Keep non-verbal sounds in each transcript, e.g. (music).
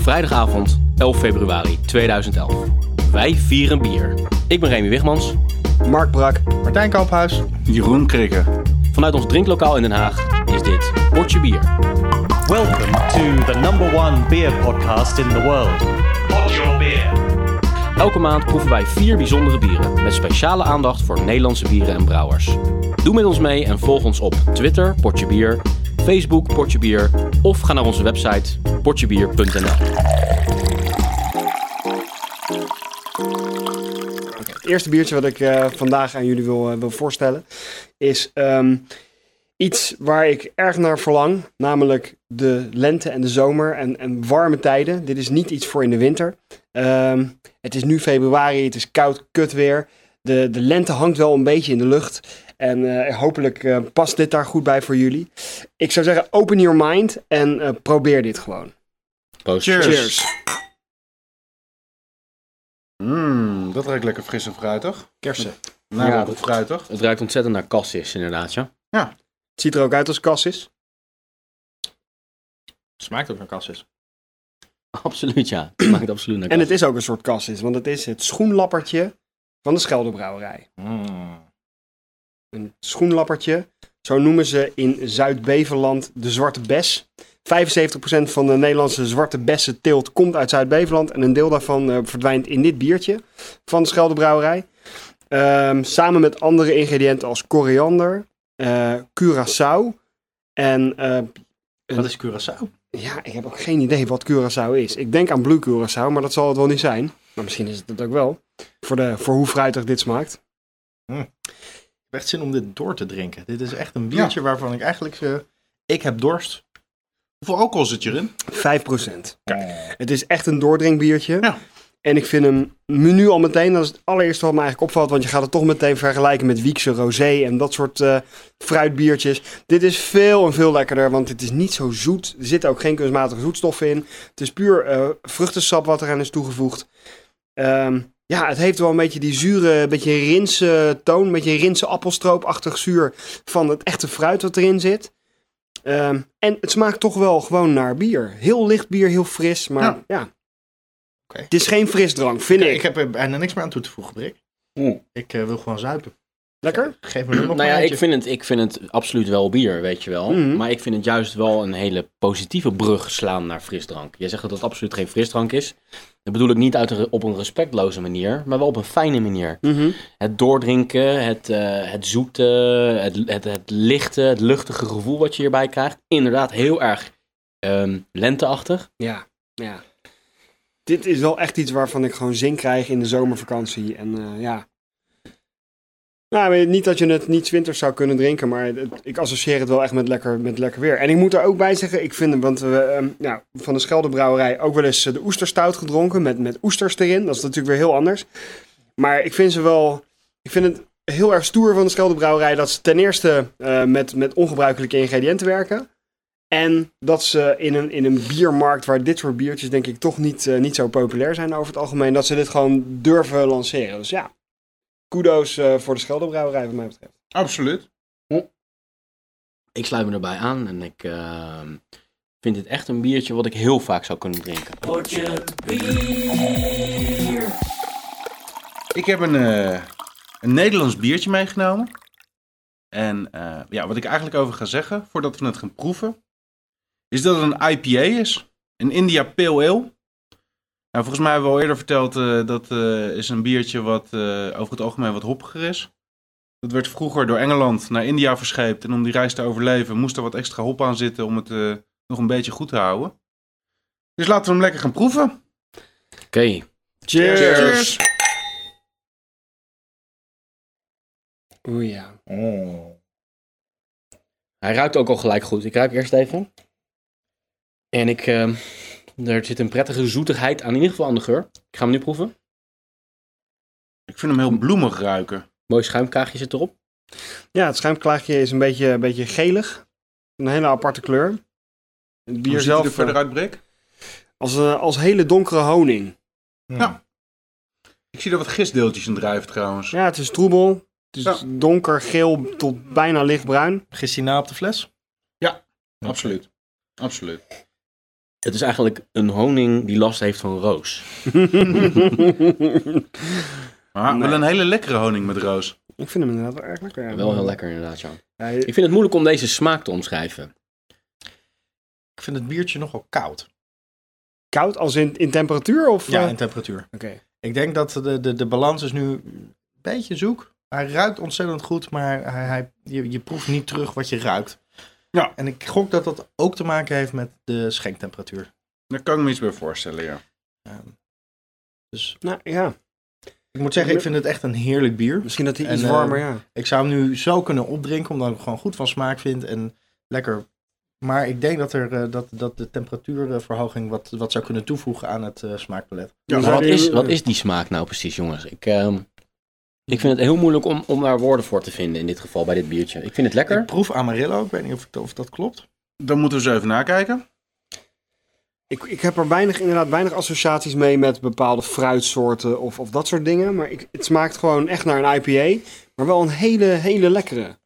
Vrijdagavond 11 februari 2011. Wij vieren bier. Ik ben Remy Wigmans. Mark Brak. Martijn Kamphuis. Jeroen Krikke. Vanuit ons drinklokaal in Den Haag is dit Potje Bier. Welcome to the number one beer podcast in the world. Pod your beer. Elke maand proeven wij vier bijzondere bieren met speciale aandacht voor Nederlandse bieren en brouwers. Doe met ons mee en volg ons op Twitter, Potje Bier, Facebook, Potje Bier of ga naar onze website potjebier.nl. Het eerste biertje wat ik eh, vandaag aan jullie wil, eh, wil voorstellen is ehm, iets waar ik erg naar verlang. Namelijk de lente en de zomer en, en warme tijden. Dit is niet iets voor in de winter. Ehm, het is nu februari, het is koud, kut weer. De, de lente hangt wel een beetje in de lucht. En eh, hopelijk eh, past dit daar goed bij voor jullie. Ik zou zeggen, open your mind en eh, probeer dit gewoon. Proost. Cheers. Cheers. Mmm, dat ruikt lekker fris en fruitig. Kersen. Nou, Ja, ja, dat- fruitig. Het ruikt ontzettend naar cassis inderdaad, ja. Het ziet er ook uit als cassis. Smaakt ook naar kassis. (laughs) Absoluut ja. Het smaakt (clears throat) absoluut naar En het cassis. is ook een soort cassis, want het is het schoenlappertje van de Scheldebrouwerij. Mm. Een schoenlappertje. Zo noemen ze in Zuid-Beveland de zwarte bes. 75% van de Nederlandse zwarte bessen teelt komt uit Zuid-Beveland. En een deel daarvan eh, verdwijnt in dit biertje van de Scheldebrouwerij. Ehm, samen met andere ingrediënten als koriander, eh Curaçao. En eh, Wat is Curaçao? ja, ik heb ook geen idee wat Curaçao is. Ik denk aan Blue Curaçao, maar dat zal het wel niet zijn. Maar misschien is het het ook wel. Voor, de, voor hoe fruitig dit smaakt. Heb echt zin om dit door te drinken. Dit is echt een biertje waarvan ik eigenlijk... eh, ik heb dorst. Hoeveel alcohol zit je erin? 5%. Het is echt een doordrinkbiertje. Ja. En ik vind hem nu al meteen, dat is het allereerste wat me eigenlijk opvalt, want je gaat het toch meteen vergelijken met Wiekse Rosé en dat soort eh, fruitbiertjes. Dit is veel en veel lekkerder, want het is niet zo zoet. Er zitten ook geen kunstmatige zoetstoffen in. Het is puur eh, vruchtensap wat eraan is toegevoegd. Ehm, ja, het heeft wel een beetje die zure, beetje rinse toon, een beetje rinse appelstroopachtig zuur van het echte fruit wat erin zit. Ehm, en het smaakt toch wel gewoon naar bier. Heel licht bier, heel fris, maar ja. Het is geen frisdrank, vind Ik, ik. ik heb er bijna niks meer aan toe te voegen, Brik. Oeh. Ik eh, wil gewoon zuipen. Lekker? Geef me er nog Nou ja, ik vind, het, ik vind het absoluut wel bier, weet je wel. Mhm. Maar ik vind het juist wel een hele positieve brug slaan naar frisdrank. Jij zegt dat het absoluut geen frisdrank is. Dat bedoel ik niet uit een, op een respectloze manier, maar wel op een fijne manier. Mhm. Het doordrinken, het, eh, het zoete, het, het, het lichte, het luchtige gevoel wat je hierbij krijgt. Inderdaad heel erg ehm, lenteachtig. Ja, ja. Dit is wel echt iets waarvan ik gewoon zin krijg in de zomervakantie. En eh, ja. Nou, niet dat je het niet winters zou kunnen drinken, maar ik associeer het wel echt met lekker, met lekker weer. En ik moet er ook bij zeggen, ik vind, want we ehm, ja, van de Scheldebrouwerij ook wel eens eh, de oesterstout gedronken met, met oesters erin. Dat is natuurlijk weer heel anders. Maar ik vind ze wel, ik vind het heel erg stoer van de Scheldebrouwerij dat ze ten eerste eh, met, met ongebruikelijke ingrediënten werken. En dat ze in een, in een biermarkt waar dit soort biertjes denk ik toch niet, eh, niet zo populair zijn over het algemeen, dat ze dit gewoon durven lanceren. Dus ja, kudo's eh, voor de Scheldebrouwerij wat mij betreft. Absoluut. Ik sluit me erbij aan en ik ehm, vind dit echt een biertje wat ik heel vaak zou kunnen drinken. Ik heb een, eh, een Nederlands biertje meegenomen. En eh, ja, wat ik eigenlijk over ga zeggen, voordat we het gaan proeven, is dat het een IPA is. Een India Pale Ale. Nou, volgens mij hebben we al eerder verteld, eh, dat eh, is een biertje wat eh, over het algemeen wat hoppiger is. Dat werd vroeger door Engeland naar India verscheept. En om die reis te overleven moest er wat extra hop aan zitten om het eh, nog een beetje goed te houden. Dus laten we hem lekker gaan proeven. Oké, Cheers! Oeh ja. hij ruikt ook al gelijk goed. Ik ruik eerst even. En ik, ehm, er zit een prettige zoetigheid aan, in ieder geval aan de geur. Ik ga hem nu proeven. Ik vind hem heel bloemig ruiken. Mooi schuimkaagje zit erop. Ja, het schuimklaagje is een beetje, een beetje gelig. Een hele aparte kleur. Het Hoe bier ziet zelf er verder eh, uit, Brik? als, eh, als hele donkere honing. Ja. Ik zie er wat gistdeeltjes in drijven trouwens. Ja, het is troebel. Het is Ja. donker, geel tot bijna lichtbruin. Gist hij na op de fles? Absoluut. Absoluut. Het is eigenlijk een honing die last heeft van roos. (laughs) Maar wel een hele lekkere honing met roos. ik vind hem inderdaad wel erg lekker. ja. Wel heel lekker inderdaad, Jan. Ja, Ik vind het moeilijk om deze smaak te omschrijven. Ik vind het biertje nogal koud. koud als in, in temperatuur? Of, Ja, eh? in temperatuur. Oké. Ik denk dat de, de, de balans is nu een beetje zoek. Hij ruikt ontzettend goed, maar hij, hij, je, je proeft niet terug wat je ruikt. Ja. En ik gok dat dat ook te maken heeft met de schenktemperatuur. Daar kan ik me iets bij voorstellen, ja. Ehm, dus Nou ja, ik moet zeggen, ik vind het echt een heerlijk bier. misschien dat hij iets eh, warmer, ja. Ik zou hem nu zo kunnen opdrinken, omdat ik hem gewoon goed van smaak vind en lekker. Maar ik denk dat, er, eh, dat, dat de temperatuurverhoging wat, wat zou kunnen toevoegen aan het eh, smaakpalet. Ja, wat is, wat is die smaak nou precies, jongens? Ik, ehm, ik vind het heel moeilijk om, om daar woorden voor te vinden in dit geval bij dit biertje. Ik vind het lekker. Ik proef Amarillo, ik weet niet of, ik- of dat klopt. Dan moeten we eens even nakijken. Ik, ik heb er weinig, inderdaad weinig associaties mee met bepaalde fruitsoorten of, of dat soort dingen. Maar ik, het smaakt gewoon echt naar een IPA. Maar wel een hele, hele lekkere.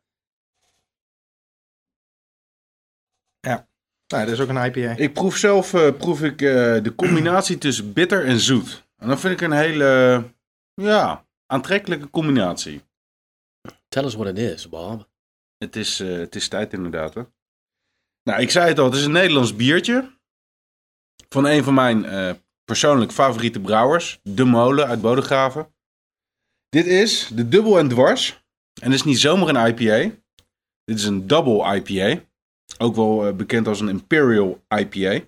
Nou, dat is ook een IPA. Ik proef zelf eh, proef ik, eh, de combinatie tussen bitter en zoet. En dat vind ik een hele ja, aantrekkelijke combinatie. Tell us what it is, Bob. Het is, eh, het is tijd inderdaad. Hè? Nou, ik zei het al, het is een Nederlands biertje. Van een van mijn eh, persoonlijk favoriete brouwers. De Molen uit Bodegraven. Dit is de Dubbel en Dwars. En dit is niet zomaar een IPA. Dit is een Double IPA. Ook wel eh, bekend als een Imperial IPA.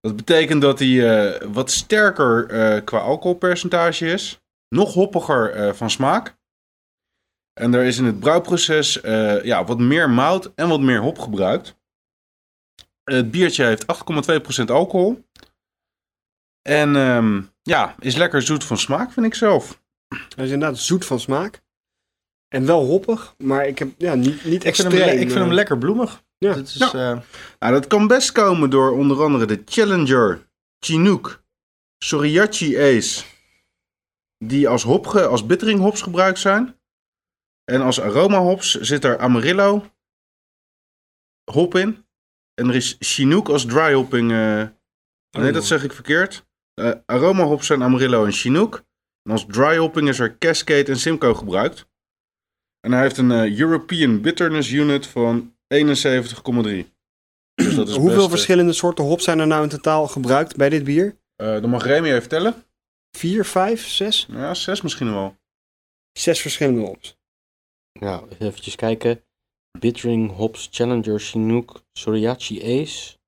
Dat betekent dat hij wat sterker qua alcoholpercentage is. Nog hoppiger eh, van smaak. En er is in het brouwproces eh, ja, wat meer mout en wat meer hop gebruikt. Het biertje heeft 8,2% alcohol. En ehm, ja, is lekker zoet van smaak, vind ik zelf. Hij is inderdaad zoet van smaak. En wel hoppig, maar ik heb ja, niet, niet Ik vind, hem, extreem. ik vind hem eh, lekker bloemig. Ja. Dit is, eh, Nou, dat kan best komen door onder andere de Challenger, Chinook, Soriachi Ace. Die als, hop ge- als bittering hops gebruikt zijn. En als aroma hops zit er Amarillo hop in. En er is Chinook als dry hopping. eh, nee, dat zeg ik verkeerd. Eh, aroma hops zijn Amarillo en Chinook. En als dry hopping is er Cascade en Simcoe gebruikt. En hij heeft een eh, European Bitterness Unit van 71,3. (clears throat) Dus dat Hoeveel best, verschillende soorten hop zijn er nou in totaal gebruikt bij dit bier? dan mag Remy even tellen. Vier, vijf, zes? Ja, zes misschien wel. Zes verschillende hops. Nou, even kijken. Bittering, Hops, Challenger, Chinook, Soriachi Ace.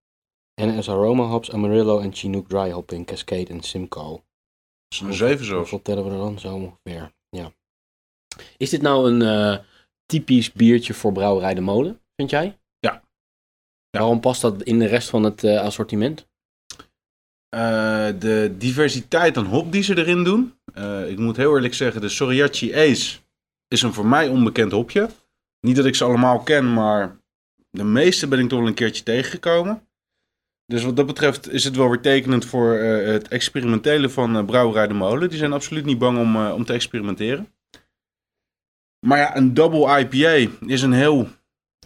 En as aroma hops, Amarillo en Chinook dry hopping, Cascade en Simcoe. Dat is een zeven zelfs. Hoeveel tellen we er dan zo ongeveer? Ja. Is dit nou een eh, typisch biertje voor Brouwerij de Molen, vind jij? Ja. Ja. Waarom past dat in de rest van het eh, assortiment? Eh, de diversiteit aan hop die ze erin doen. Eh, ik moet heel eerlijk zeggen, de Soriachi Ace is een voor mij onbekend hopje. Niet dat ik ze allemaal ken, maar de meeste ben ik toch wel een keertje tegengekomen. Dus wat dat betreft is het wel weer tekenend voor eh, het experimentele van eh, Brouwerij de Molen. Die zijn absoluut niet bang om, eh, om te experimenteren. Maar ja, een double IPA is een heel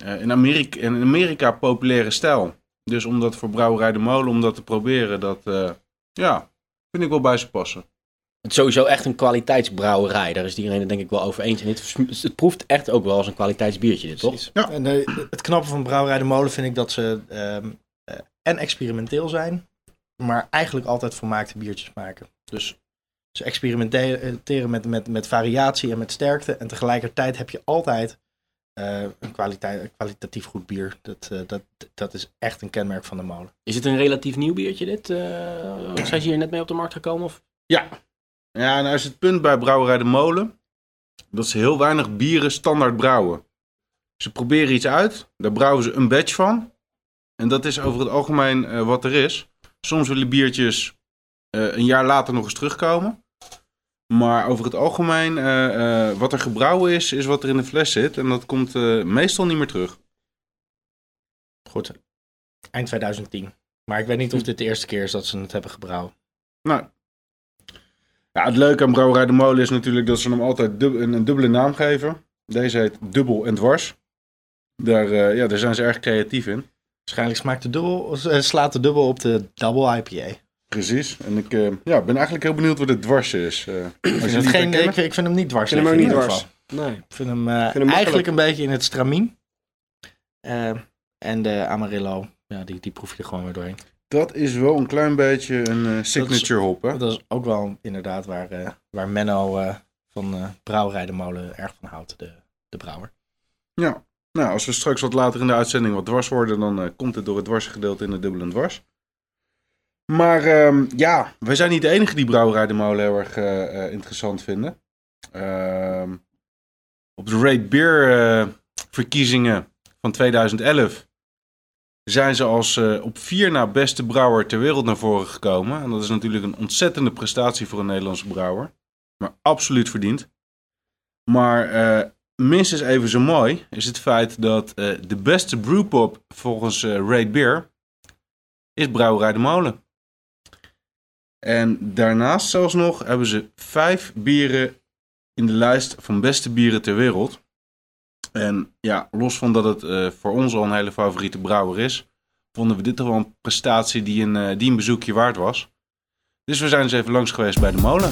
eh, in, Amerika, in Amerika populaire stijl. Dus om dat voor Brouwerij de Molen, om dat te proberen, dat eh, ja, vind ik wel bij ze passen. Het is sowieso echt een kwaliteitsbrouwerij. Daar is iedereen het denk ik wel over eens. En dit, het proeft echt ook wel als een kwaliteitsbiertje, dit, toch? Precies. Ja. En eh, het knappe van Brouwerij de Molen vind ik dat ze ehm, eh, en experimenteel zijn, maar eigenlijk altijd volmaakte biertjes maken. Dus ze experimenteren met, met, met variatie en met sterkte. En tegelijkertijd heb je altijd eh, een, kwaliteit, kwalitatief goed bier. Dat, eh, dat, dat is echt een kenmerk van de molen. Is het een relatief nieuw biertje, dit? Eh, zijn ze hier net mee op de markt gekomen? Of? Ja. Ja, nou is het punt bij Brouwerij de Molen dat ze heel weinig bieren standaard brouwen. Ze proberen iets uit, daar brouwen ze een batch van. En dat is over het algemeen eh, wat er is. Soms willen biertjes eh, een jaar later nog eens terugkomen. Maar over het algemeen, eh, eh, wat er gebrouwen is, is wat er in de fles zit. En dat komt eh, meestal niet meer terug. Goed, eind 2010. Maar ik weet niet of dit de eerste keer is dat ze het hebben gebrouwen. Nou. Ja, het leuke aan Brouwerij de Molen is natuurlijk dat ze hem altijd dub- een, een dubbele naam geven. Deze heet Dubbel en Dwars. Daar, ja, daar zijn ze erg creatief in. Waarschijnlijk smaakt de dubbel, slaat de dubbel op de double IPA. Precies. En ik eh, ja, ben eigenlijk heel benieuwd wat het dwars is. eh, als het geen, ik, ik vind hem niet dwars. Ik vind hem ook niet dwars. geval. Nee. Ik vind hem, eh, vind hem eigenlijk een beetje in het stramien. Eh, en de Amarillo, ja, die, die proef je er gewoon weer doorheen. Dat is wel een klein beetje een signature hop, hè? Dat is ook wel inderdaad waar, eh, waar Menno eh, van eh Brouwerij de Molen erg van houdt, de, de brouwer. Ja. Nou, als we straks wat later in de uitzending wat dwars worden, dan eh, komt het door het dwarse gedeelte in de dubbel en dwars. Maar ehm, ja, wij zijn niet de enige die Brouwerij de Molen heel erg eh, eh, interessant vinden. Ehm, op de Rate Beer eh, verkiezingen van 2011 zijn ze als op vier na beste brouwer ter wereld naar voren gekomen. En dat is natuurlijk een ontzettende prestatie voor een Nederlandse brouwer. Maar absoluut verdiend. Maar minstens even zo mooi is het feit dat de beste brewpop volgens Rate Beer is Brouwerij de Molen. En daarnaast zelfs nog hebben ze vijf bieren in de lijst van beste bieren ter wereld. En ja, los van dat het eh, voor ons al een hele favoriete brouwer is, vonden we dit toch wel een prestatie die een, eh, die een bezoekje waard was. Dus we zijn eens even langs geweest bij de molen.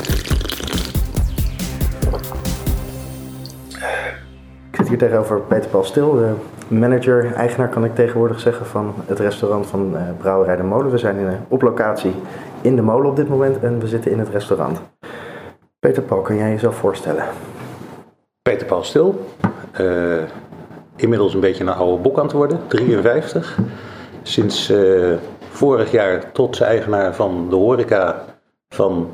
Ik zit hier tegenover Peter Paul Stil, de manager, eigenaar kan ik tegenwoordig zeggen van het restaurant van eh, Brouwerij de Molen. We zijn op locatie in de molen op dit moment en we zitten in het restaurant. Peter Paul, kan jij jezelf voorstellen? Peter Paul Stil. eh, inmiddels een beetje een oude bok aan het worden, 53. Sinds eh, vorig jaar trots eigenaar van de horeca van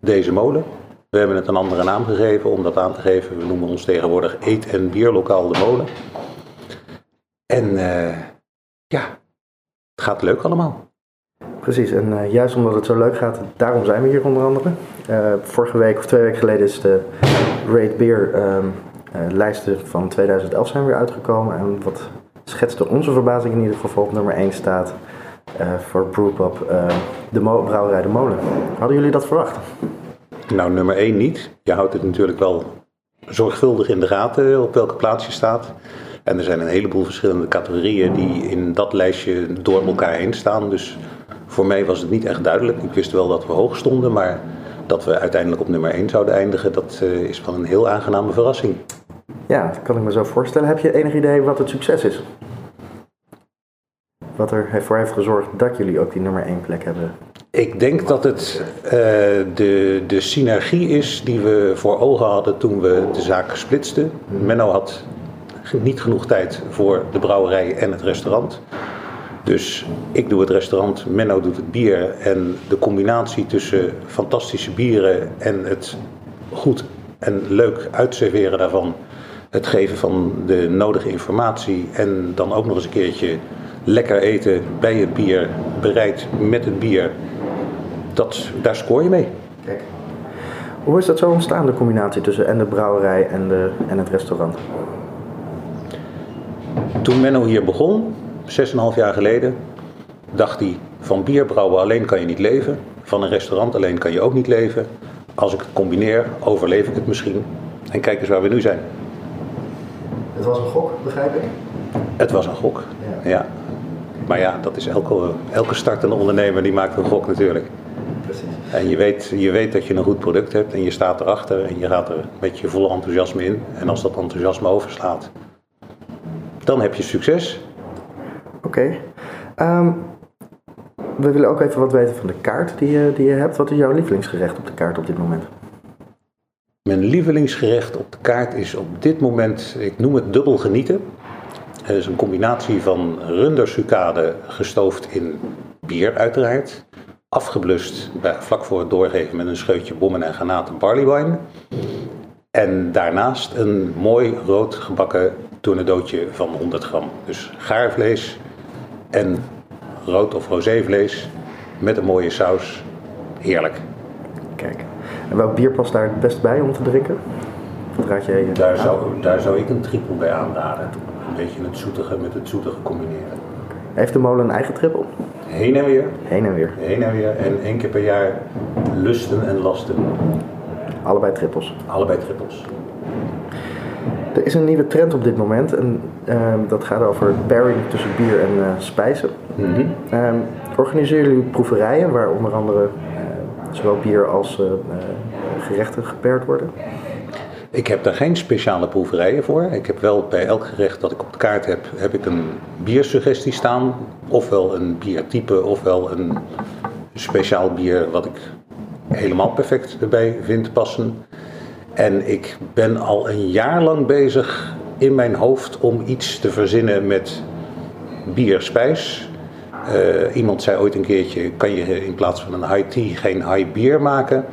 deze molen. We hebben het een andere naam gegeven om dat aan te geven. We noemen ons tegenwoordig Eet- en Bierlokaal de Molen. En eh, ja, het gaat leuk allemaal. Precies, en eh, juist omdat het zo leuk gaat, daarom zijn we hier onder andere. Eh, vorige week of twee weken geleden is de Rate Beer ehm, eh, lijsten van 2011 zijn weer uitgekomen. En wat schetste onze verbazing in ieder geval op nummer 1 staat voor Brewpub, eh, de brouwerij De Molen. Hadden jullie dat verwacht? Nou, nummer 1 niet. Je houdt het natuurlijk wel zorgvuldig in de gaten op welke plaats je staat. En er zijn een heleboel verschillende categorieën die in dat lijstje door elkaar heen staan. Dus voor mij was het niet echt duidelijk. Ik wist wel dat we hoog stonden, maar dat we uiteindelijk op nummer 1 zouden eindigen, dat eh, is wel een heel aangename verrassing. Ja, dat kan ik me zo voorstellen. Heb je enig idee wat het succes is? Wat er voor heeft gezorgd dat jullie ook die nummer 1 plek hebben? Ik denk dat het eh, de, de synergie is die we voor ogen hadden toen we de zaak splitsten. Menno had niet genoeg tijd voor de brouwerij en het restaurant. Dus ik doe het restaurant, Menno doet het bier. En de combinatie tussen fantastische bieren en het goed en leuk uitserveren daarvan. Het geven van de nodige informatie en dan ook nog eens een keertje lekker eten bij het bier, bereid met het bier. Dat, daar scoor je mee. Kijk. Hoe is dat zo ontstaan, de combinatie tussen en de brouwerij en, de, en het restaurant? Toen Menno hier begon, 6,5 jaar geleden, dacht hij: van bier brouwen alleen kan je niet leven, van een restaurant alleen kan je ook niet leven. Als ik het combineer, overleef ik het misschien. En kijk eens waar we nu zijn. Het was een gok, begrijp ik. Het was een gok. Ja. Ja. Maar ja, dat is elke, elke startende ondernemer die maakt een gok natuurlijk. Precies. En je weet, je weet dat je een goed product hebt en je staat erachter en je gaat er met je volle enthousiasme in. En als dat enthousiasme overslaat, dan heb je succes. Oké. Ehm, we willen ook even wat weten van de kaart die je, die je hebt. Wat is jouw lievelingsgerecht op de kaart op dit moment? Mijn lievelingsgerecht op de kaart is op dit moment, ik noem het dubbel genieten. Het is een combinatie van rundersucade gestoofd in bier uiteraard. Afgeblust bij, vlak voor het doorgeven met een scheutje bommen en granaten barleywine. En daarnaast een mooi rood gebakken tornadootje van 100 gram. Dus gaarvlees en rood of rosévlees met een mooie saus. Heerlijk. Kijk. En welk bier past daar het best bij om te drinken? Wat raad jij? eh, Daar aan? zou, daar zou ik een triple bij aanraden. Een beetje het zoetige met het zoetige combineren. Heeft de molen een eigen trippel? Heen en weer, Heen en weer. heen en weer. En één keer per jaar lusten en lasten. Allebei trippels. Allebei trippels. Er is een nieuwe trend op dit moment en ehm, dat gaat over pairing tussen bier en eh, spijzen. Mhm. Ehm, organiseren jullie proeverijen waar onder andere eh, zowel bier als eh, gerechten gepaired worden? Ik heb daar geen speciale proeverijen voor. Ik heb wel bij elk gerecht dat ik op de kaart heb, heb ik een biersuggestie staan. Ofwel een biertype, ofwel een speciaal bier wat ik helemaal perfect erbij vind passen. En ik ben al een jaar lang bezig in mijn hoofd om iets te verzinnen met bierspijs. Eh, iemand zei ooit een keertje, kan je in plaats van een high tea geen high bier maken?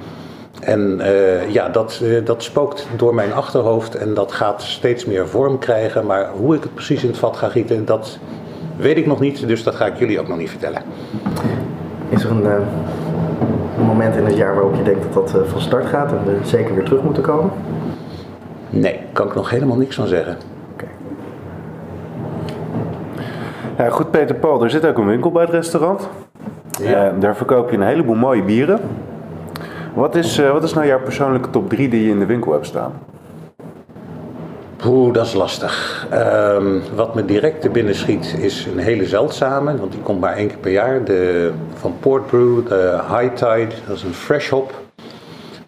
En eh, ja, dat, eh, dat spookt door mijn achterhoofd en dat gaat steeds meer vorm krijgen. Maar hoe ik het precies in het vat ga gieten, dat weet ik nog niet. Dus dat ga ik jullie ook nog niet vertellen. Is er een moment in het jaar waarop je denkt dat dat eh, van start gaat en we zeker weer terug moeten komen? Nee, kan ik nog helemaal niks van zeggen. Ja, goed, Peter Paul, er zit ook een winkel bij het restaurant. Ja. Eh, daar verkoop je een heleboel mooie bieren. Wat is, eh, wat is nou jouw persoonlijke top 3 die je in de winkel hebt staan? Oeh, dat is lastig. Ehm, wat me direct te binnen schiet is een hele zeldzame, want die komt maar één keer per jaar. De, van Port Brew, de High Tide, dat is een fresh hop.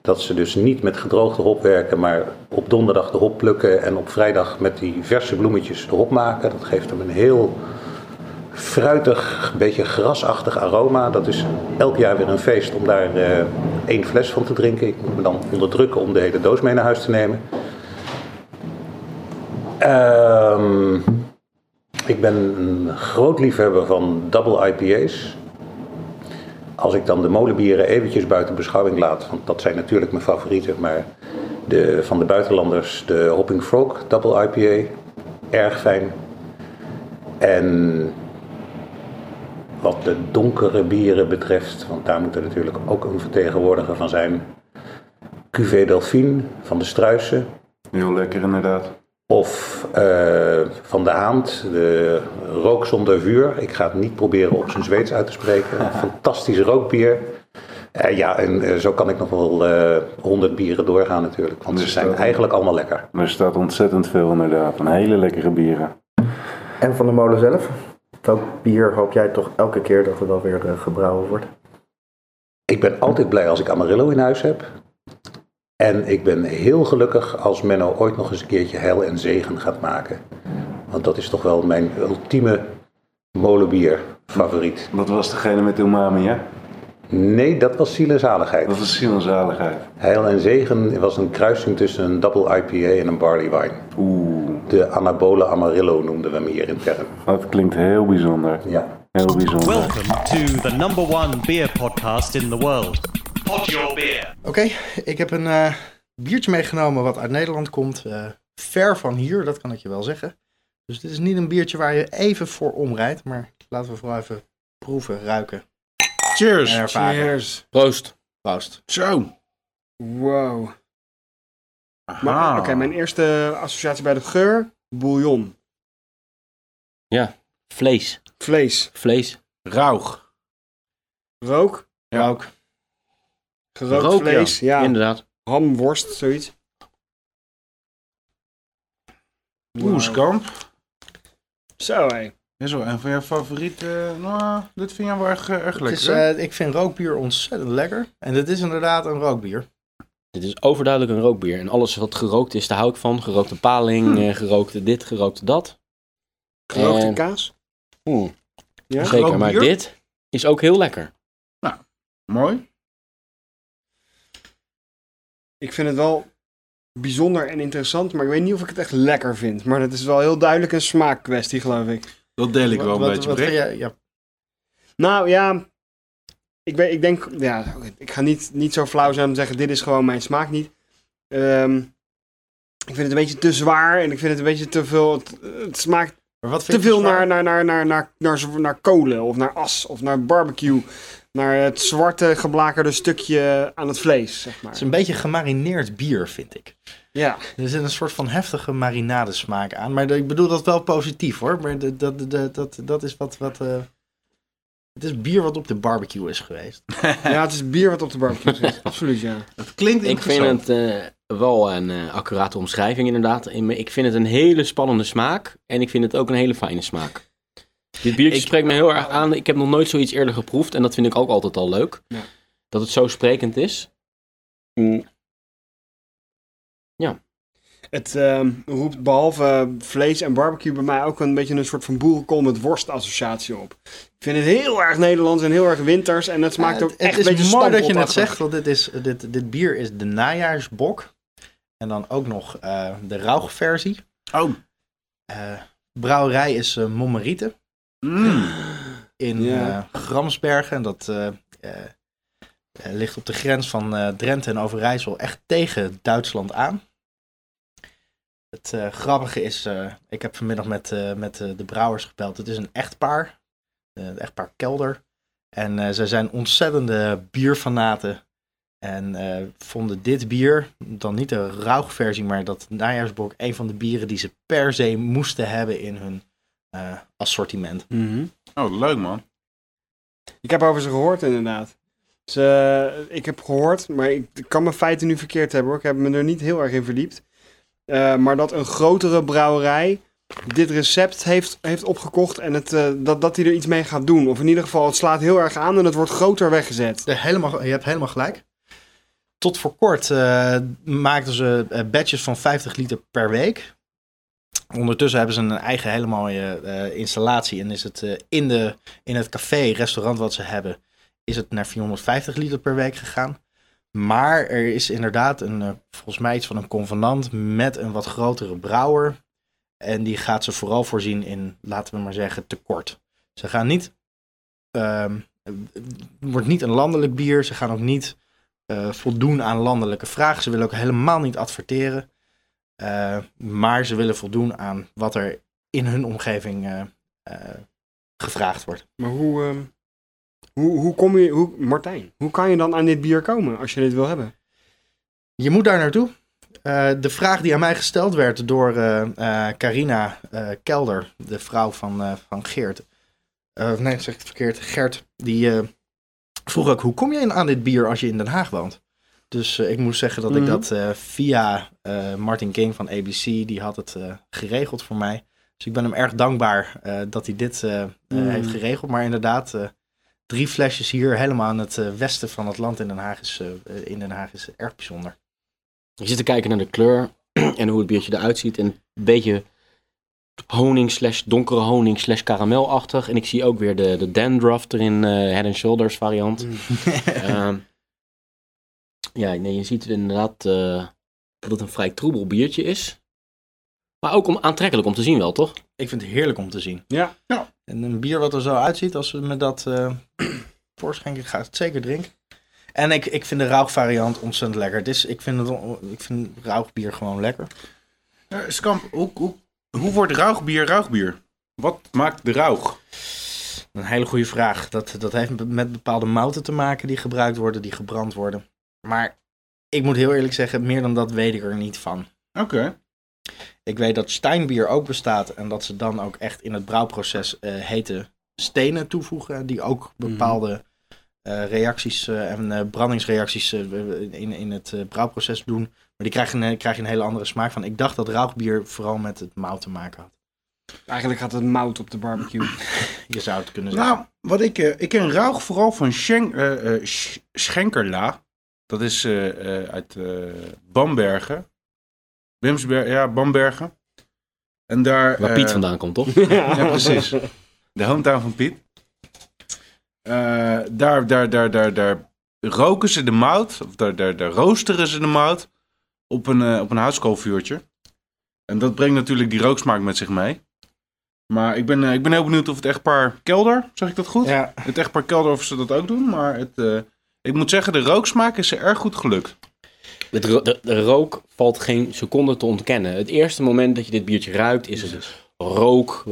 Dat ze dus niet met gedroogde hop werken, maar op donderdag de hop plukken en op vrijdag met die verse bloemetjes de hop maken. Dat geeft hem een heel fruitig, beetje grasachtig aroma. Dat is elk jaar weer een feest om daar eh, één fles van te drinken. Ik moet me dan onderdrukken om de hele doos mee naar huis te nemen. Ehm, ik ben een groot liefhebber van double IPA's. Als ik dan de molenbieren eventjes buiten beschouwing laat, want dat zijn natuurlijk mijn favorieten, maar de, van de buitenlanders de Hopping Frog double IPA, erg fijn. En wat de donkere bieren betreft, want daar moet er natuurlijk ook een vertegenwoordiger van zijn, Cuvée Delphine van de Struisen. Heel lekker inderdaad. Of eh, van de Haand, de rook zonder vuur. Ik ga het niet proberen op zijn Zweeds uit te spreken. (laughs) Fantastisch rookbier. Eh, ja, en eh, zo kan ik nog wel honderd bieren doorgaan natuurlijk. Want ze Dus zijn dat- eigenlijk allemaal lekker. Er staat ontzettend veel inderdaad. Een hele lekkere bieren. En van de molen zelf? Welk bier hoop jij toch elke keer dat er wel weer gebrouwen wordt? Ik ben altijd blij als ik Amarillo in huis heb. En ik ben heel gelukkig als Menno ooit nog eens een keertje heil en zegen gaat maken. Want dat is toch wel mijn ultieme molenbier favoriet. Dat was degene met umami, hè? Nee, dat was ziel en zaligheid. Dat was ziel en zaligheid. Heil en Zegen was een kruising tussen een double IPA en een barley wine. Oeh, De anabole Amarillo noemden we hem hier intern. dat klinkt heel bijzonder. Ja. Heel bijzonder. Welcome to the number one beer podcast in the world. Pod Your Beer. Oké, ik heb een eh, biertje meegenomen wat uit Nederland komt. eh, ver van hier, dat kan ik je wel zeggen. Dus dit is niet een biertje waar je even voor omrijdt. Maar laten we vooral even proeven, ruiken Cheers. Cheers. Proost. Proost. Zo. Wow. Oké, mijn eerste associatie bij de geur, bouillon. Vlees. Vlees. Vlees. Rauw. Rook. Ja. Ook. Gerookt Rook, vlees. Ja. Inderdaad. Ham, worst, zoiets. Oeskamp. Zo hé. Is wel een van jouw favoriete. nou, dit vind jij wel erg, eh, erg Het lekker. is, eh, ik vind rookbier ontzettend lekker. En dit is inderdaad een rookbier. Dit is overduidelijk een rookbier. En alles wat gerookt is, daar hou ik van. Gerookte paling, eh, gerookte dit, gerookte dat. Gerookte En- kaas. Oeh, Ja. zeker. Maar dit is ook heel lekker. Mooi. Ik vind het wel bijzonder en interessant, maar ik weet niet of ik het echt lekker vind. Maar dat is wel heel duidelijk een smaakkwestie, geloof ik. Dat deel ik Wat- wel een wat- beetje. wat? Ja, Nou ja, ik, weet, ik denk, ja, ik ga niet, niet zo flauw zijn om te zeggen, dit is gewoon mijn smaak niet. Ehm, ik vind het een beetje te zwaar en ik vind het een beetje te veel, het, het smaakt maar wat vind te je veel zwaar? naar, naar, naar, naar, naar, naar, naar kolen of naar as of naar barbecue. Naar het zwarte geblakerde stukje aan het vlees, zeg Het maar. is een beetje gemarineerd bier, vind ik. Ja, Er zit een soort van heftige marinadesmaak aan. Maar ik bedoel dat wel positief hoor. Maar dat, dat, dat, dat, dat is wat. wat eh, Het is bier wat op de barbecue is geweest. (laughs) Ja, het is bier wat op de barbecue zit. Absoluut, ja. Het klinkt Ik vind het eh, wel een eh, accurate omschrijving inderdaad. Ik vind het een hele spannende smaak. En ik vind het ook een hele fijne smaak. Dit biertje Ik- spreekt me heel erg aan. Ik heb nog nooit zoiets eerder geproefd. En dat vind ik ook altijd al leuk. Ja. Dat het zo sprekend is. Mm, Het ehm, roept behalve vlees en barbecue bij mij ook een beetje een soort van boerenkool met worst associatie op. Ik vind het heel erg Nederlands en heel erg winters en het smaakt Ja, ook het, echt het een is beetje mooi dat je het zegt, want dit, is, dit, dit bier is de najaarsbok. En dan ook nog eh, de rauwversie. Oh. Eh, brouwerij is eh Mommeriete Mm. in Ja. eh, Gramsbergen. Dat eh, eh, ligt op de grens van Drenthe en Overijssel echt tegen Duitsland aan. Het grappige is, ik heb vanmiddag met, met de brouwers gebeld. Het is een echtpaar, een echtpaar Kelder. En zij zijn ontzettende bierfanaten. En vonden dit bier, dan niet de rauwversie, maar dat najaarsbok, een van de bieren die ze per se moesten hebben in hun eh, assortiment. Mhm. Oh, leuk man. Ik heb over ze gehoord inderdaad. Ze, ik heb gehoord, maar ik kan mijn feiten nu verkeerd hebben hoor. Ik heb me er niet heel erg in verdiept. Eh, maar dat een grotere brouwerij dit recept heeft, heeft opgekocht en het, eh, dat, dat hij er iets mee gaat doen. Of in ieder geval, het slaat heel erg aan en het wordt groter weggezet. Helemaal, je hebt helemaal gelijk. Tot voor kort eh, maakten ze eh, batches van 50 liter per week. Ondertussen hebben ze een eigen hele mooie eh, installatie. En is het eh, in, de, in het café, restaurant wat ze hebben, is het naar 450 liter per week gegaan. Maar er is inderdaad een, eh, volgens mij iets van een convenant met een wat grotere brouwer. En die gaat ze vooral voorzien in, laten we maar zeggen, tekort. Ze gaan niet ehm, het wordt niet een landelijk bier. Ze gaan ook niet voldoen aan landelijke vragen. Ze willen ook helemaal niet adverteren. Eh, maar ze willen voldoen aan wat er in hun omgeving eh, eh, gevraagd wordt. Maar hoe, ehm, hoe, hoe kom je, hoe, Martijn, hoe kan je dan aan dit bier komen als je dit wil hebben? Je moet daar naartoe. De vraag die aan mij gesteld werd door Carina Kelder, de vrouw van, van Geert. Nee, zeg ik het verkeerd. Gert, die vroeg ook, hoe kom je aan dit bier als je in Den Haag woont? Dus eh, ik moet zeggen dat ik Mhm. dat eh, via eh, Martin King van ABC, die had het geregeld voor mij. Dus ik ben hem erg dankbaar dat hij dit Mhm. heeft geregeld. Maar inderdaad, drie flesjes hier helemaal in het westen van het land in Den Haag is, in Den Haag is erg bijzonder. Ik zit te kijken naar de kleur (clears throat) en hoe het biertje eruit ziet. En een beetje honing slash donkere honing slash karamelachtig. En ik zie ook weer de, de dandruff erin, eh, head and shoulders variant. (laughs) Ehm, ja, nee, je ziet inderdaad eh, dat het een vrij troebel biertje is. Maar ook om, aantrekkelijk om te zien wel, toch? Ik vind het heerlijk om te zien. Ja. Ja. En een bier wat er zo uitziet, als we met dat eh (clears throat) voorschenken, ga ik het zeker drinken. En ik, ik vind de rauwvariant ontzettend lekker. Het is, ik, vind het, ik vind rauwbier gewoon lekker. Eh, Skamp, hoe, hoe, hoe wordt rauwbier rauwbier? Wat maakt de rauw? Een hele goede vraag. Dat, dat heeft met bepaalde mouten te maken die gebruikt worden, die gebrand worden. Maar ik moet heel eerlijk zeggen, meer dan dat weet ik er niet van. Oké. Ik weet dat steinbier ook bestaat en dat ze dan ook echt in het brouwproces eh, hete stenen toevoegen. Die ook bepaalde eh, reacties eh, en brandingsreacties in, in het brouwproces doen. Maar die krijgen, een- krijg je een hele andere smaak van. Ik dacht dat rauwbier vooral met het mout te maken had. Eigenlijk gaat het mout op de barbecue. (clears throat) Je zou het kunnen zeggen. Nou, wat ik, ik ken rauw vooral van Schenk, Sch- Schenkerla. Dat is eh, eh, uit eh, Bambergen. Wimsberg, ja, Bambergen. En daar... Waar Piet vandaan komt, toch? (laughs) Ja, precies. De hometown van Piet. Eh, daar, daar, daar, daar, daar roken ze de mout, of daar, daar, daar roosteren ze de mout op een, op een houtskoolvuurtje. En dat brengt natuurlijk die rooksmaak met zich mee. Maar ik ben, eh, ik ben heel benieuwd of het echtpaar Kelder, zeg ik dat goed? Ja, Het echtpaar Kelder of ze dat ook doen. Maar het, eh, ik moet zeggen, de rooksmaak is er erg goed gelukt. Ro- de, de rook valt geen seconde te ontkennen. Het eerste moment dat je dit biertje ruikt is het rook.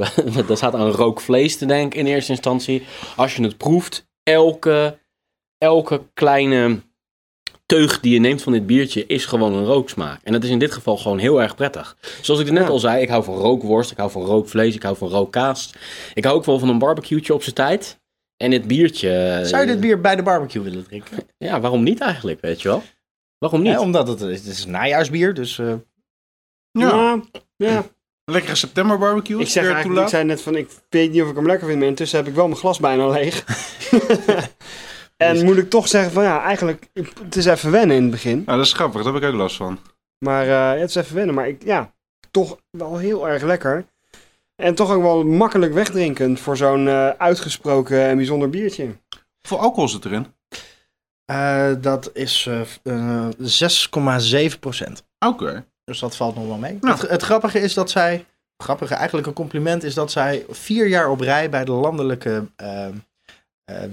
Daar (laughs) staat aan rookvlees te denken in eerste instantie. Als je het proeft, elke, elke kleine teug die je neemt van dit biertje is gewoon een rooksmaak. En dat is in dit geval gewoon heel erg prettig. Zoals ik net al zei, ik hou van rookworst, ik hou van rookvlees, ik hou van rookkaas. Ik hou ook wel van een barbecue'tje op zijn tijd. En dit biertje... eh, Zou je dit bier bij de barbecue willen drinken? Ja, waarom niet eigenlijk, weet je wel? Waarom niet? Ja, omdat het, het is een najaarsbier, dus eh, Ja, Ja, ja. lekkere september barbecue. Ik zeg het eigenlijk, ik zei net van, ik weet niet of ik hem lekker vind, maar intussen heb ik wel mijn glas bijna leeg. (laughs) en moet ik toch zeggen van, ja, eigenlijk, het is even wennen in het begin. Nou, dat is grappig, daar heb ik ook last van. Maar eh, het is even wennen, maar ik, ja, toch wel heel erg lekker. En toch ook wel makkelijk wegdrinkend voor zo'n eh, uitgesproken en bijzonder biertje. Hoeveel alcohol zit erin? eh, dat is eh, eh, 6,7 procent. Oké. Dus dat valt nog wel mee. Ja. Het, het grappige is dat zij, grappige eigenlijk een compliment is dat zij vier jaar op rij bij de landelijke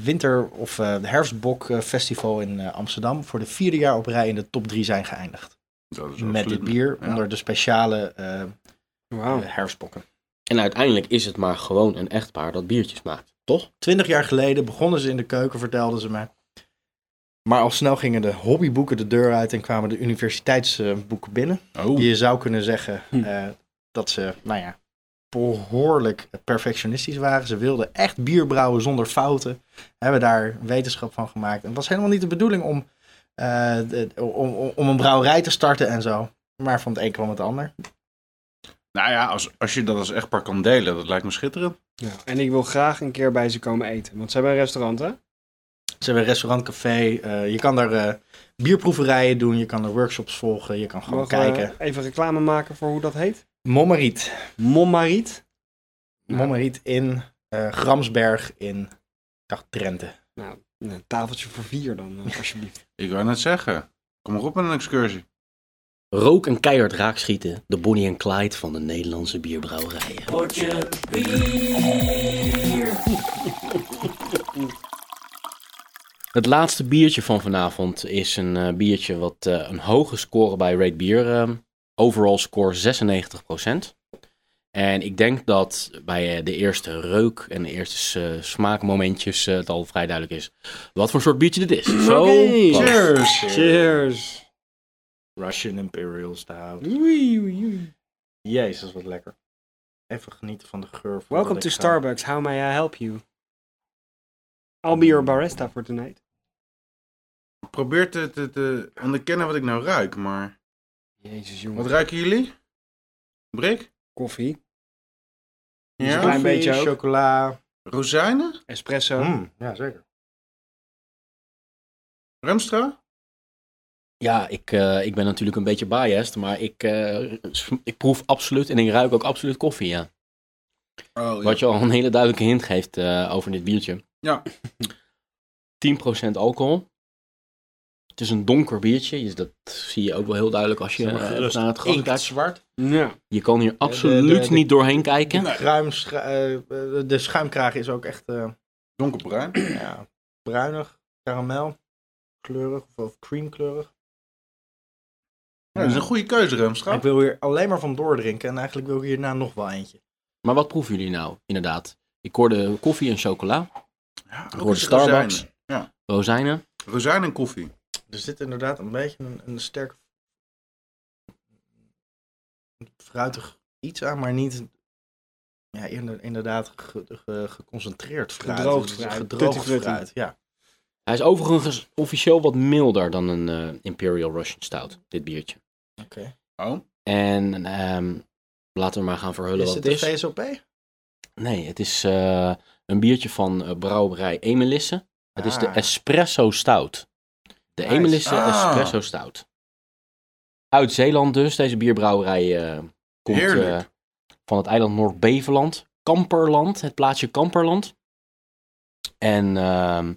winter- of eh herfstbok eh, festival in eh, Amsterdam voor de vierde jaar op rij in de top drie zijn geëindigd. Dat is Met absoluut- dit bier ja. onder de speciale eh, Wauw. eh, herfstbokken. En uiteindelijk is het maar gewoon een echtpaar dat biertjes maakt, toch? Twintig jaar geleden begonnen ze in de keuken, vertelden ze mij. Maar al snel gingen de hobbyboeken de deur uit en kwamen de universiteitsboeken binnen. Oh, Je zou kunnen zeggen Hm. eh, dat ze, nou ja, behoorlijk perfectionistisch waren. Ze wilden echt bier brouwen zonder fouten. Hebben daar wetenschap van gemaakt. En het was helemaal niet de bedoeling om, eh, de- om- om een brouwerij te starten en zo. Maar van het een kwam het ander. Nou ja, als, als je dat als echtpaar kan delen, dat lijkt me schitterend. Ja. En ik wil graag een keer bij ze komen eten. Want ze hebben een restaurant, hè? Ze hebben een restaurant, café. eh, je kan daar eh, bierproeverijen doen. Je kan er workshops volgen. Je kan gewoon Mogen we kijken. even reclame maken voor hoe dat heet? Mommeriet. Mommariet. Mommeriet in eh, Gramsberg in ik dacht Drenthe. Nou, een tafeltje voor vier dan, eh, (laughs) alsjeblieft. Ik wou net zeggen, kom maar op met een excursie. Rook en keihard raakschieten, de Bonnie en Clyde van de Nederlandse bierbrouwerijen. Het laatste biertje van vanavond is een eh, biertje wat eh, een hoge score bij Rate Bier, eh, overall score 96%. En ik denk dat bij de eerste reuk en de eerste eh, smaakmomentjes eh, het al vrij duidelijk is wat voor soort biertje dit is. Zo. Cheers! Cheers. Russian Imperial Stout. Oei, oei, oei. Jezus, wat lekker. Even genieten van de geur. Welcome to ga. Starbucks. How may I help you? I'll be your barista for tonight. Ik probeer te, te, te onderkennen wat ik nou ruik, maar... Jezus, jongen. Wat ruiken jullie? Brik? Koffie, Ja? een klein Koffie, beetje ook. chocola. Rozijnen? espresso. Mm, ja, zeker. Remstra? Ja, ik, eh, ik ben natuurlijk een beetje biased, maar ik, eh, ik proef absoluut en ik ruik ook absoluut koffie, ja. Oh, Wat je al een hele duidelijke hint geeft eh, over dit biertje. Ja. 10% alcohol. Het is een donker biertje, dus dat zie je ook wel heel duidelijk als je naar het glas kijkt. zwart. Ja. Je kan hier absoluut de- de- niet doorheen kijken. Ruim, de schuimkraag is ook echt eh, Donkerbruin. ja, bruinig, karamel, kleurig of, of creamkleurig. Ja, dat is een goede keuze, Remstra. Ik wil hier alleen maar van doordrinken en eigenlijk wil ik hierna nog wel eentje. Maar wat proeven jullie nou, inderdaad? Ik hoorde koffie en chocola, Ja, ook hoorde Starbucks. rozijnen. Ja, rozijnen. en koffie. Er zit inderdaad een beetje een, een sterk fruitig iets aan, maar niet ja, inder- inderdaad ge- ge- geconcentreerd fruit. Gedroogd fruit, Gedroogd fruit, ja. Hij is overigens officieel wat milder dan een eh, Imperial Russian Stout, dit biertje. Oké. Oh, En ehm, laten we maar gaan verhullen Is wat het het een is. VSOP? Nee, het is eh, een biertje van eh, brouwerij Emelisse. Het is de Ah. Espresso Stout. De Nice. Emelisse Ah. Espresso Stout. Uit Zeeland dus. Deze bierbrouwerij eh, komt van het eiland Noord-Beveland. Kamperland, het plaatsje Kamperland. En ehm,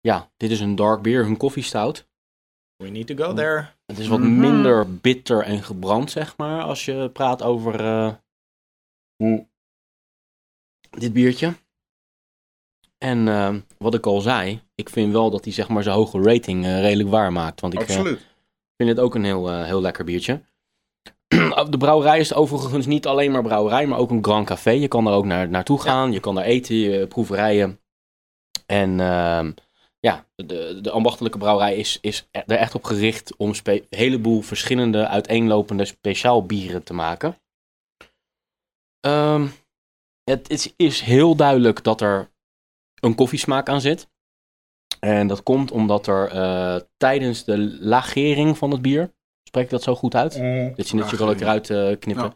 ja, dit is een dark beer, een koffiestout. We need to go there. Het is wat Mhm. minder bitter en gebrand, zeg maar, als je praat over hoe- dit biertje. En eh, wat ik al zei, ik vind wel dat hij zeg maar zijn hoge rating eh, redelijk waar maakt. Want ik vind het ook een heel, heel lekker biertje. (clears throat) De brouwerij is overigens niet alleen maar brouwerij, maar ook een Grand Café. Je kan er ook naar, naartoe gaan, je kan daar eten, proeverijen. En ehm, ja, de, de ambachtelijke brouwerij is, is er echt op gericht om een heleboel verschillende uiteenlopende speciaal bieren te maken. Ehm, het is, is heel duidelijk dat er een koffiesmaak aan zit. En dat komt omdat er eh, tijdens de lagering van het bier, spreek ik dat zo goed uit? Dit zinnetje wil ik eruit eh, knippen.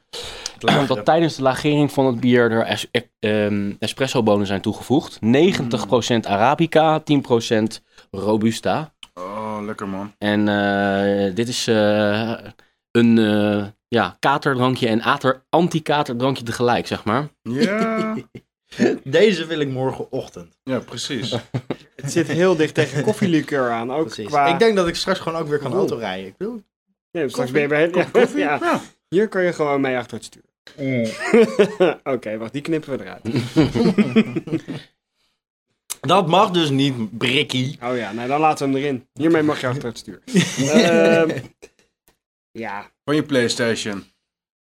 Dat tijdens de lagering van het bier er es- e- ehm, espresso-bonen zijn toegevoegd. 90% Arabica, 10% Robusta. Oh, lekker man. En eh, dit is eh, een eh, ja, katerdrankje en ater- anti-katerdrankje tegelijk, zeg maar. Ja, (laughs) Deze wil ik morgenochtend. ja precies. (laughs) Het zit heel dicht tegen koffielikeur aan. Ook Precies. qua... Ik denk dat ik straks gewoon ook weer kan autorijden. Ik wil... Nee, straks ben je bij ja, Koffie? ja. Ja. Hier kan je gewoon mee achter het stuur. (laughs) Oké, wacht, die knippen we eruit. (laughs) Dat mag dus niet, Brikkie. Oh ja, nou dan laten we hem erin. Hiermee mag je achter het stuur. (laughs) Ehm, ja, Van je Playstation.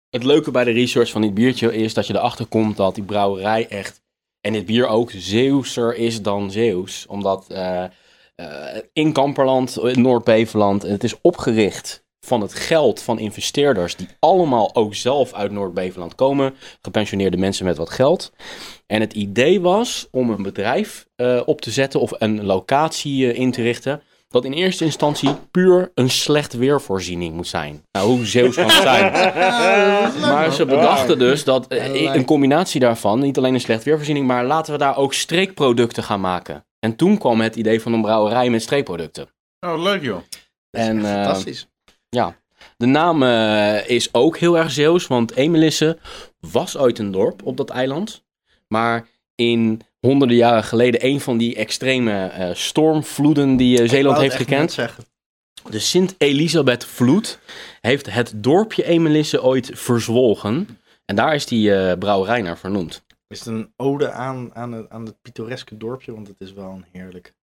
Het leuke bij de research van dit biertje is dat je erachter komt dat die brouwerij echt, en dit bier ook, Zeeuwser is dan Zeeuws. Omdat eh, eh, in Kamperland, in Noord-Beveland, het is opgericht van het geld van investeerders die allemaal ook zelf uit Noord-Beveland komen. Gepensioneerde mensen met wat geld. En het idee was om een bedrijf eh, op te zetten of een locatie eh, in te richten. Dat in eerste instantie puur een slecht weervoorziening moet zijn. Nou, hoe Zeeuws kan het zijn? (laughs) Maar ze bedachten dus dat eh, een combinatie daarvan, niet alleen een slecht weervoorziening, maar laten we daar ook streekproducten gaan maken. En toen kwam het idee van een brouwerij met streekproducten. Oh, leuk joh. En eh, Fantastisch. de naam eh, is ook heel erg Zeeuws, want Emelisse was ooit een dorp op dat eiland. Maar in honderden jaren geleden een van die extreme eh, stormvloeden die eh, Zeeland heeft gekend. Zeggen. De Sint-Elisabeth-vloed heeft het dorpje Emelisse ooit verzwolgen. En daar is die brouwerij naar vernoemd. Is het een ode aan, aan, het, aan het pittoreske dorpje? Want het is wel een heerlijk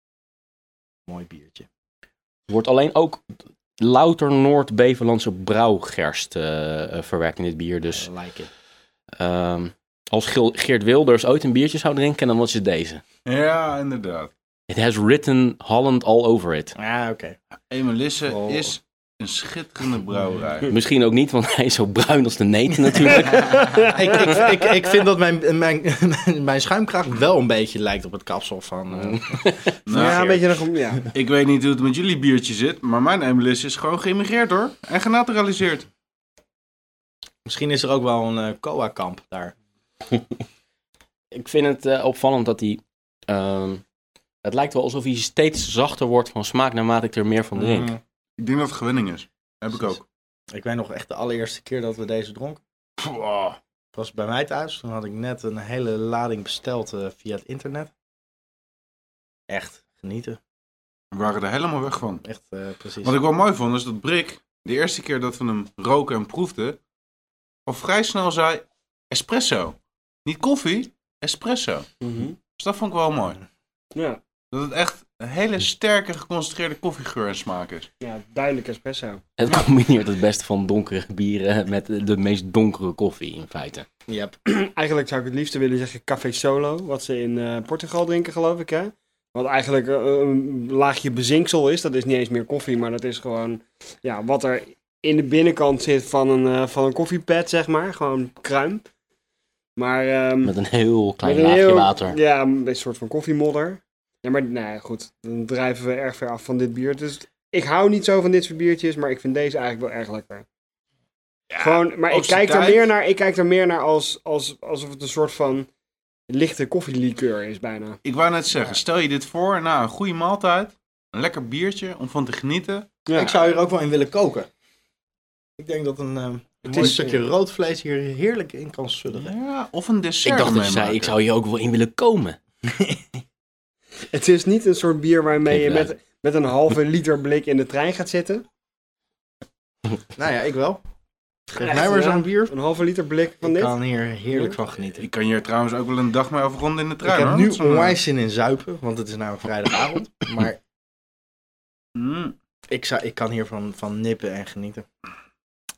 mooi biertje. Er wordt alleen ook louter Noord-Bevelandse brouwgerst eh, eh, verwerkt in dit bier. Dus like it. ehm, als Geert Wilders ooit een biertje zou drinken, dan was het deze. Ja, inderdaad. It has written Holland all over it. Ja, oké. Emelisse Oh. is een schitterende brouwerij. (laughs) Misschien ook niet, want hij is zo bruin als de neet natuurlijk. (laughs) ik, ik, ik, ik vind dat mijn, mijn, (laughs) mijn schuimkraag wel een beetje lijkt op het kapsel van... eh, Nou, ja een beetje nog... Ja. Ik weet niet hoe het met jullie biertje zit, maar mijn Emelisse is gewoon geïmmigreerd hoor. En genaturaliseerd. Misschien is er ook wel een eh COA-kamp daar. Ik vind het eh, opvallend dat hij... ehm, het lijkt wel alsof hij steeds zachter wordt van smaak naarmate ik er meer van drink. Mm. Ik denk dat het gewenning is. Heb ik ook. Ik weet nog echt de allereerste keer dat we deze dronken. Wow. Het was bij mij thuis. Toen had ik net een hele lading besteld eh, via het internet. Echt genieten. We waren er helemaal weg van. Echt eh, precies. Wat ik wel mooi vond is dat Brik, de eerste keer dat we hem roken en proefden, al vrij snel zei espresso. Niet koffie, espresso. Mhm. Dus dat vond ik wel mooi. ja. Dat het echt een hele sterke geconcentreerde koffiegeur en smaak is. Ja, duidelijk espresso. Het combineert het beste van donkere bieren met de meest donkere koffie in feite. Yep. (clears throat) Eigenlijk zou ik het liefste willen zeggen café solo, wat ze in eh, Portugal drinken geloof ik hè. Wat eigenlijk eh, een laagje bezinksel is. Dat is niet eens meer koffie, maar dat is gewoon ja, wat er in de binnenkant zit van een, eh, van een koffiepad zeg maar. Gewoon kruim. Maar ehm, Met een heel klein met een laagje heel- water. Ja, een soort van koffiemodder. Ja, maar nee, goed. Dan drijven we erg ver af van dit bier. Dus ik hou niet zo van dit soort biertjes, maar ik vind deze eigenlijk wel erg lekker. Gewoon, maar ik kijk, er meer naar, ik kijk er meer naar als, als, alsof het een soort van lichte koffielikeur is bijna. Ik wou net zeggen, stel je dit voor na een goede maaltijd, een lekker biertje om van te genieten. Ja. Ik zou hier ook wel in willen koken. Ik denk dat een, eh, een mooi is- stukje rood vlees hier heerlijk in kan sudderen. Ja, of een dessert Ik dacht dat zei, ik zou hier ook wel in willen komen. (laughs) Het is niet een soort bier waarmee je met, met een halve (laughs) liter blik in de trein gaat zitten. Nou ja, ik wel. Geef mij maar zo'n bier. Een halve liter blik van Ik dit. kan hier heerlijk van genieten. Ik kan hier trouwens ook wel een dag mee afronden in de Ik trein. heb hoor, nu met zo'n, onwijs zin in zuipen, want het is namelijk vrijdagavond. (clears throat) Maar Mm. ik, zou, ik kan hiervan van nippen en genieten.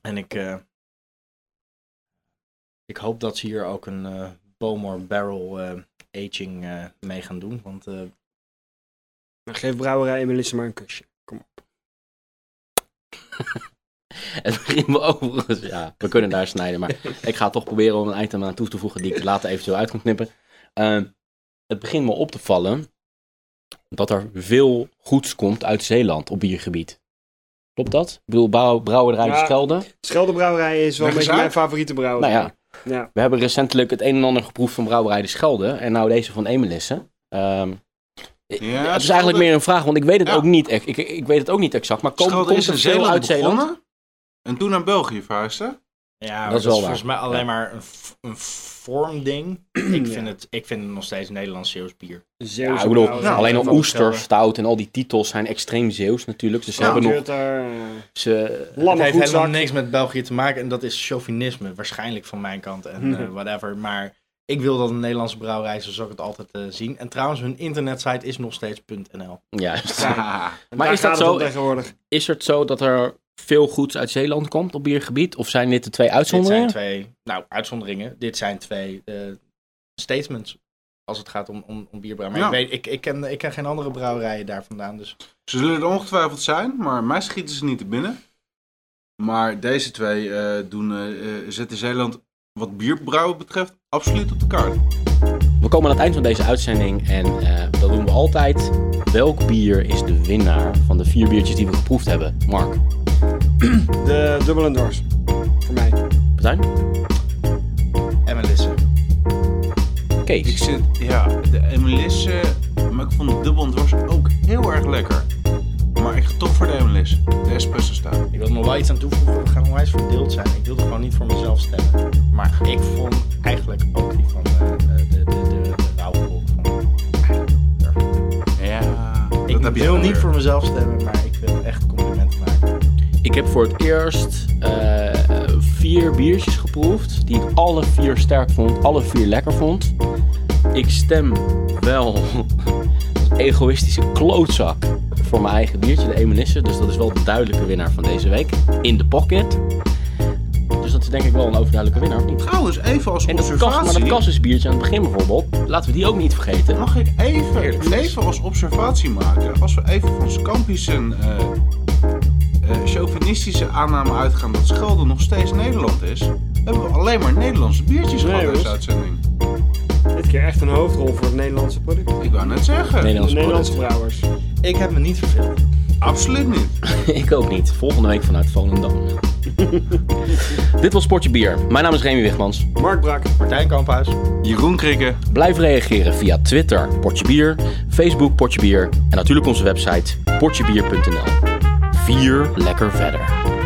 En ik, eh, ik hoop dat ze hier ook een eh Bowmore Barrel eh, aging eh, mee gaan doen. Want eh, Nou, geef brouwerij Melissa maar een kusje. (laughs) Het begint me overigens, ja, we kunnen daar snijden, maar ik ga toch proberen om een item aan toe te voegen die ik later eventueel uit kan knippen. Ehm, het begint me op te vallen dat er veel goeds komt uit Zeeland op biergebied. Klopt dat? Ik bedoel, brouw, brouwerij De Ja. Schelde. Scheldebrouwerij is wel een beetje mijn favoriete brouwerij. Nou ja, Ja. we hebben recentelijk het een en ander geproefd van brouwerij De Schelde. En nou deze van Emelisse. Ehm, het is Schelde- eigenlijk meer een vraag, want ik weet het Ja. ook niet. ex- Ik, ik weet het ook niet exact. Maar komt, Schelde komt is er veel uit Zeeland? En toen naar België verhuisde. Ja, Dat dat is is, wel volgens mij alleen Ja. maar een, vormding. (clears throat) ik, vind het, ik vind het nog steeds Nederlands Zeeuws bier. Zeeuwse Ja, ik bedoel, brouwerij. alleen al van de Oester, Schelde. Stout en al die titels zijn extreem Zeeuws natuurlijk. Dus ze Ja, hebben nog... Jutter, eh, Ze, Het heeft helemaal niks met België te maken en dat is chauvinisme. Waarschijnlijk van mijn kant en eh, whatever. Maar ik wil dat een Nederlandse brouwerij, zo zal ik het altijd eh, zien. En trouwens, hun internetsite is nog steeds .nl. juist. (laughs) En Maar is dat zo? Is het zo dat er veel goeds uit Zeeland komt op biergebied? Of zijn dit de twee Dit zijn uitzonderingen? twee, nou, uitzonderingen. Dit zijn twee eh, statements als het gaat om, om, om bierbrouwen. Maar Ja. ik, weet, ik, ik, ken, ik ken geen andere brouwerijen daar vandaan. Dus Ze zullen er ongetwijfeld zijn, maar mij schieten ze niet te binnen. Maar deze twee eh, doen, eh, eh, zetten Zeeland wat bierbrouwen betreft absoluut op de kaart. We komen aan het eind van deze uitzending en eh, dat doen we altijd. Welk bier is de winnaar van de vier biertjes die we geproefd hebben? Mark, (clears throat) De dubbel endors. Voor mij. Martijn, en Melissa. Ik Kees. zit, ja, de Emelisse, maar ik vond de dubbel dwars ook heel erg lekker. Maar ik ga toch voor de Emelisse, de espresso staan. Ik wil er nog wel iets aan toevoegen. We gaan onwijs verdeeld zijn. Ik wilde gewoon niet voor mezelf stemmen. Maar ik vond eigenlijk ook die van eh, de, de, de, de, de van... Ja, Ik wil niet voor mezelf stemmen, maar ik wil echt complimenten maken. Ik heb voor het eerst eh, vier biertjes geproefd die ik alle vier sterk vond, alle vier lekker vond. Ik stem wel (laughs) als egoïstische klootzak voor mijn eigen biertje, de Emelisse. Dus dat is wel de duidelijke winnaar van deze week. In de pocket. Dus dat is denk ik wel een overduidelijke winnaar, of niet? Trouwens, even als En dat, kas, observatie. maar dat kassusbiertje aan het begin bijvoorbeeld, laten we die ook niet vergeten. Mag ik even, even als observatie maken? Als we even van Scampi's en eh, eh, chauvinistische aanname uitgaan dat Schelde nog steeds Nederland is, hebben we alleen maar Nederlandse biertjes Nee, gehad in deze uitzending. Dit keer echt een hoofdrol voor het Nederlandse product. Ik wou net zeggen. De Nederlandse brouwers. Ik heb me niet verveeld. Absoluut niet. (laughs) Ik ook niet. Volgende week vanuit Volendam. (laughs) Dit was Sportje Bier. Mijn naam is Remy Wigmans. Mark Brak. Martijn Kamphuis. Jeroen Krikke. Blijf reageren via Twitter Portje Bier, Facebook Portje Bier en natuurlijk onze website portjebier.nl. Vier lekker verder.